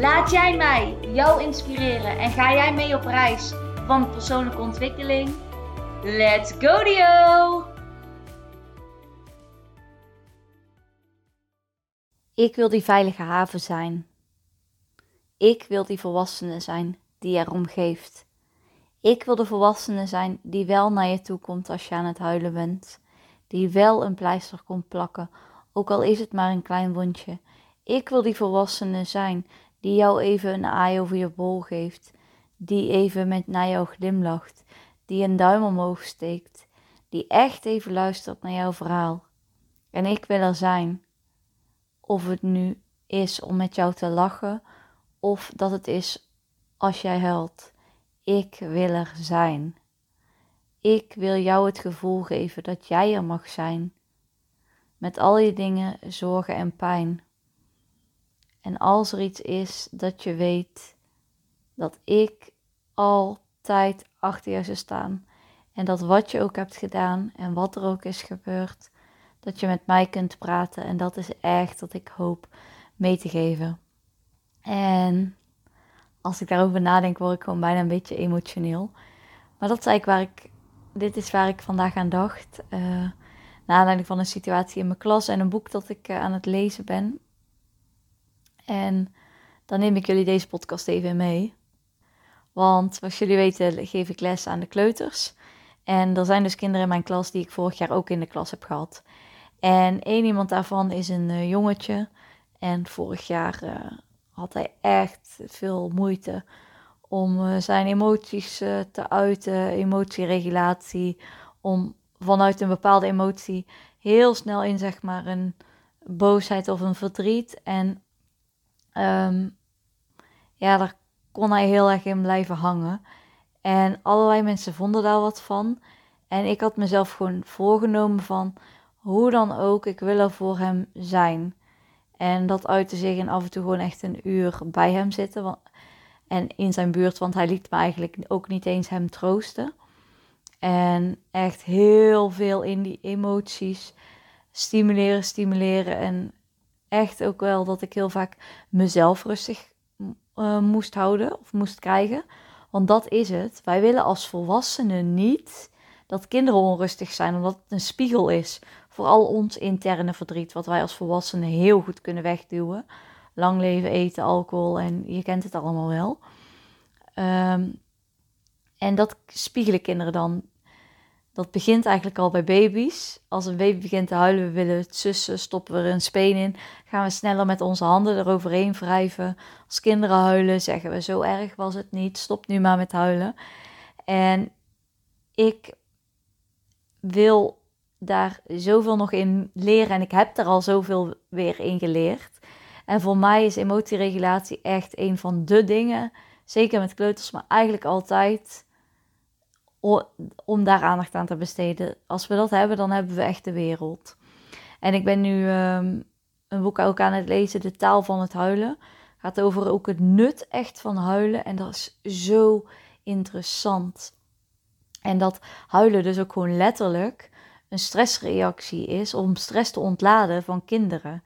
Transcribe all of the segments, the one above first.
Laat jij mij jou inspireren en ga jij mee op reis van persoonlijke ontwikkeling? Let's go Dio! Ik wil die veilige haven zijn. Ik wil die volwassene zijn die erom geeft. Ik wil de volwassene zijn die wel naar je toe komt als je aan het huilen bent. Die wel een pleister komt plakken, ook al is het maar een klein wondje. Ik wil die volwassene zijn die jou even een aai over je bol geeft, die even met naar jou glimlacht, die een duim omhoog steekt, die echt even luistert naar jouw verhaal. En ik wil er zijn. Of het nu is om met jou te lachen, of dat het is als jij huilt. Ik wil er zijn. Ik wil jou het gevoel geven dat jij er mag zijn. Met al je dingen, zorgen en pijn. En als er iets is dat je weet dat ik altijd achter je zou staan. En dat wat je ook hebt gedaan en wat er ook is gebeurd, dat je met mij kunt praten. En dat is echt wat ik hoop mee te geven. En als ik daarover nadenk, word ik gewoon bijna een beetje emotioneel. Maar dat is eigenlijk waar ik, dit is waar ik vandaag aan dacht. Uh, naar aanleiding van een situatie in mijn klas en een boek dat ik uh, aan het lezen ben. En dan neem ik jullie deze podcast even mee. Want zoals jullie weten geef ik les aan de kleuters. En er zijn dus kinderen in mijn klas die ik vorig jaar ook in de klas heb gehad. En één iemand daarvan is een uh, jongetje. En vorig jaar uh, had hij echt veel moeite om uh, zijn emoties te uiten, emotieregulatie. Om vanuit een bepaalde emotie heel snel in zeg maar een boosheid of een verdriet. En um, ja, daar kon hij heel erg in blijven hangen. En allerlei mensen vonden daar wat van. En ik had mezelf gewoon voorgenomen van hoe dan ook, ik wil er voor hem zijn. En dat uitte zich in af en toe gewoon echt een uur bij hem zitten. en in zijn buurt, want hij liet me eigenlijk ook niet eens hem troosten. En echt heel veel in die emoties stimuleren, stimuleren. En echt ook wel dat ik heel vaak mezelf rustig uh, moest houden of moest krijgen. Want dat is het. Wij willen als volwassenen niet dat kinderen onrustig zijn, omdat het een spiegel is voor al ons interne verdriet, wat wij als volwassenen heel goed kunnen wegduwen. Lang leven, eten, alcohol en je kent het allemaal wel. Um, en dat spiegelen kinderen dan dat begint eigenlijk al bij baby's. Als een baby begint te huilen, we willen het sussen, stoppen we er een speen in. Gaan we sneller met onze handen eroverheen wrijven. Als kinderen huilen, zeggen we zo erg was het niet, stop nu maar met huilen. En ik wil daar zoveel nog in leren en ik heb er al zoveel weer in geleerd. En voor mij is emotieregulatie echt een van de dingen, zeker met kleuters, maar eigenlijk altijd om daar aandacht aan te besteden. Als we dat hebben, dan hebben we echt de wereld. En ik ben nu um, een boek ook aan het lezen, De taal van het huilen. Gaat over ook het nut echt van huilen. En dat is zo interessant. En dat huilen dus ook gewoon letterlijk een stressreactie is om stress te ontladen van kinderen.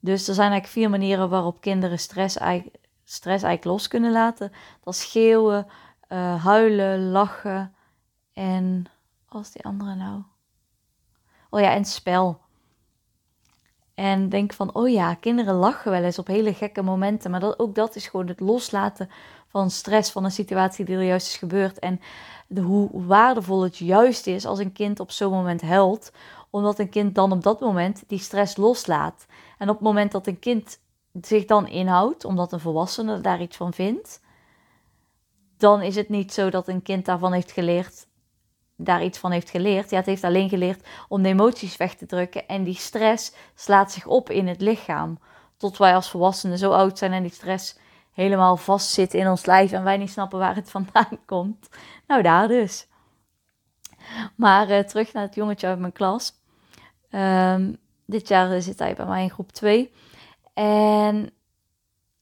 Dus er zijn eigenlijk vier manieren waarop kinderen stress, stress eigenlijk los kunnen laten. Dat is schreeuwen, uh, huilen, lachen, en was die andere nou? Oh ja, en spel. En denk van, oh ja, kinderen lachen wel eens op hele gekke momenten. Maar dat, ook dat is gewoon het loslaten van stress, van een situatie die er juist is gebeurd. En de, hoe waardevol het juist is als een kind op zo'n moment huilt. Omdat een kind dan op dat moment die stress loslaat. En op het moment dat een kind zich dan inhoudt, omdat een volwassene daar iets van vindt. Dan is het niet zo dat een kind daarvan heeft geleerd daar iets van heeft geleerd. Ja, het heeft alleen geleerd om de emoties weg te drukken. En die stress slaat zich op in het lichaam. Tot wij als volwassenen zo oud zijn en die stress helemaal vastzit in ons lijf en wij niet snappen waar het vandaan komt. Nou, daar dus. Maar uh, terug naar het jongetje uit mijn klas. Um, dit jaar zit hij bij mij in groep 2. En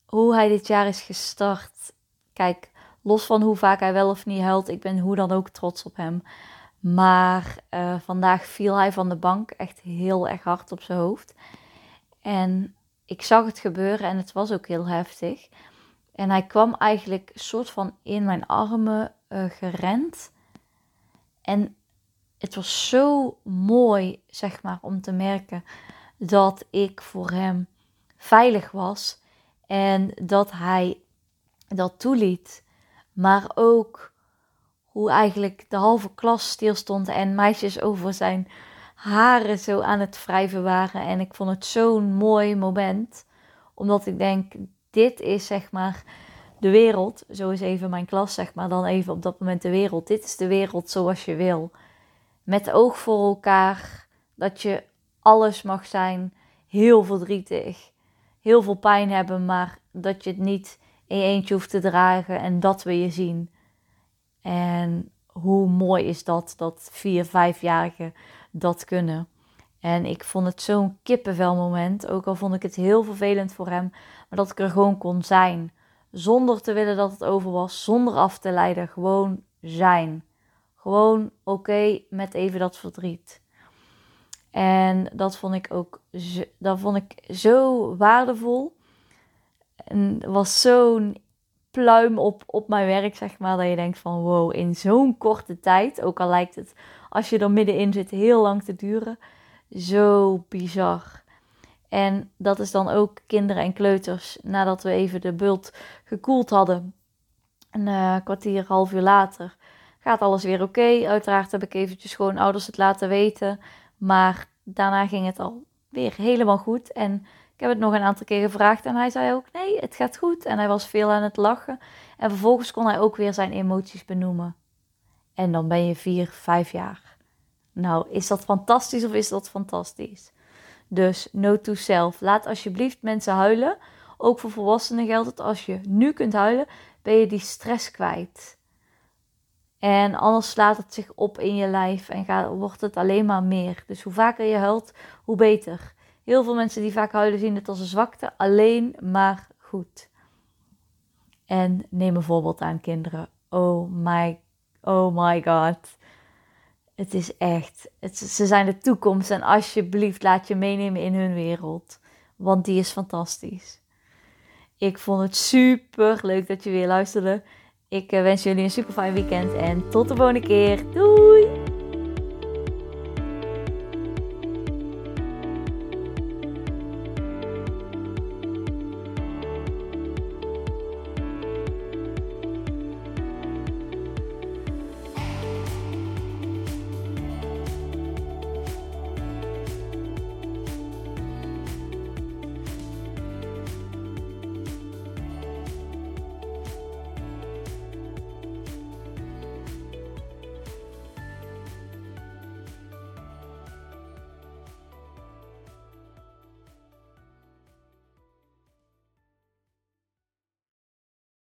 hoe hij dit jaar is gestart. Kijk, los van hoe vaak hij wel of niet huilt, ik ben hoe dan ook trots op hem. Maar uh, vandaag viel hij van de bank echt heel erg hard op zijn hoofd. En ik zag het gebeuren en het was ook heel heftig. En hij kwam eigenlijk soort van in mijn armen uh, gerend. En het was zo mooi, zeg maar, om te merken dat ik voor hem veilig was en dat hij dat toeliet. Maar ook hoe eigenlijk de halve klas stilstond en meisjes over zijn haren zo aan het wrijven waren. En ik vond het zo'n mooi moment, omdat ik denk, dit is zeg maar de wereld. Zo is even mijn klas, zeg maar, dan even op dat moment de wereld. Dit is de wereld zoals je wil. Met oog voor elkaar, dat je alles mag zijn, heel verdrietig, heel veel pijn hebben, maar dat je het niet in je eentje hoeft te dragen en dat we je zien. En hoe mooi is dat, dat vier, vijfjarigen dat kunnen. En ik vond het zo'n kippenvel moment, ook al vond ik het heel vervelend voor hem, maar dat ik er gewoon kon zijn. Zonder te willen dat het over was, zonder af te leiden, gewoon zijn. Gewoon oké met even dat verdriet. En dat vond ik ook dat vond ik zo waardevol. En was zo'n pluim op, op mijn werk, zeg maar. Dat je denkt van wow, in zo'n korte tijd. Ook al lijkt het als je er middenin zit heel lang te duren. Zo bizar. En dat is dan ook kinderen en kleuters. Nadat we even de bult gekoeld hadden. Een uh, kwartier, half uur later. Gaat alles weer oké. Uiteraard heb ik eventjes gewoon ouders het laten weten. Maar daarna ging het al weer helemaal goed. En ik heb het nog een aantal keer gevraagd en hij zei ook: nee, het gaat goed. En hij was veel aan het lachen. En vervolgens kon hij ook weer zijn emoties benoemen. En dan ben je vier, vijf jaar. Nou, is dat fantastisch of is dat fantastisch? Dus no to self. Laat alsjeblieft mensen huilen. Ook voor volwassenen geldt het. Als je nu kunt huilen, ben je die stress kwijt. En anders slaat het zich op in je lijf en gaat, wordt het alleen maar meer. Dus hoe vaker je huilt, hoe beter. Heel veel mensen die vaak huilen zien het als een zwakte, alleen maar goed. En neem een voorbeeld aan kinderen. Oh my, oh my god. Het is echt, ze zijn de toekomst en alsjeblieft laat je meenemen in hun wereld. Want die is fantastisch. Ik vond het super leuk dat je weer luisterde. Ik eh, wens jullie een super fijn weekend en tot de volgende keer. Doei!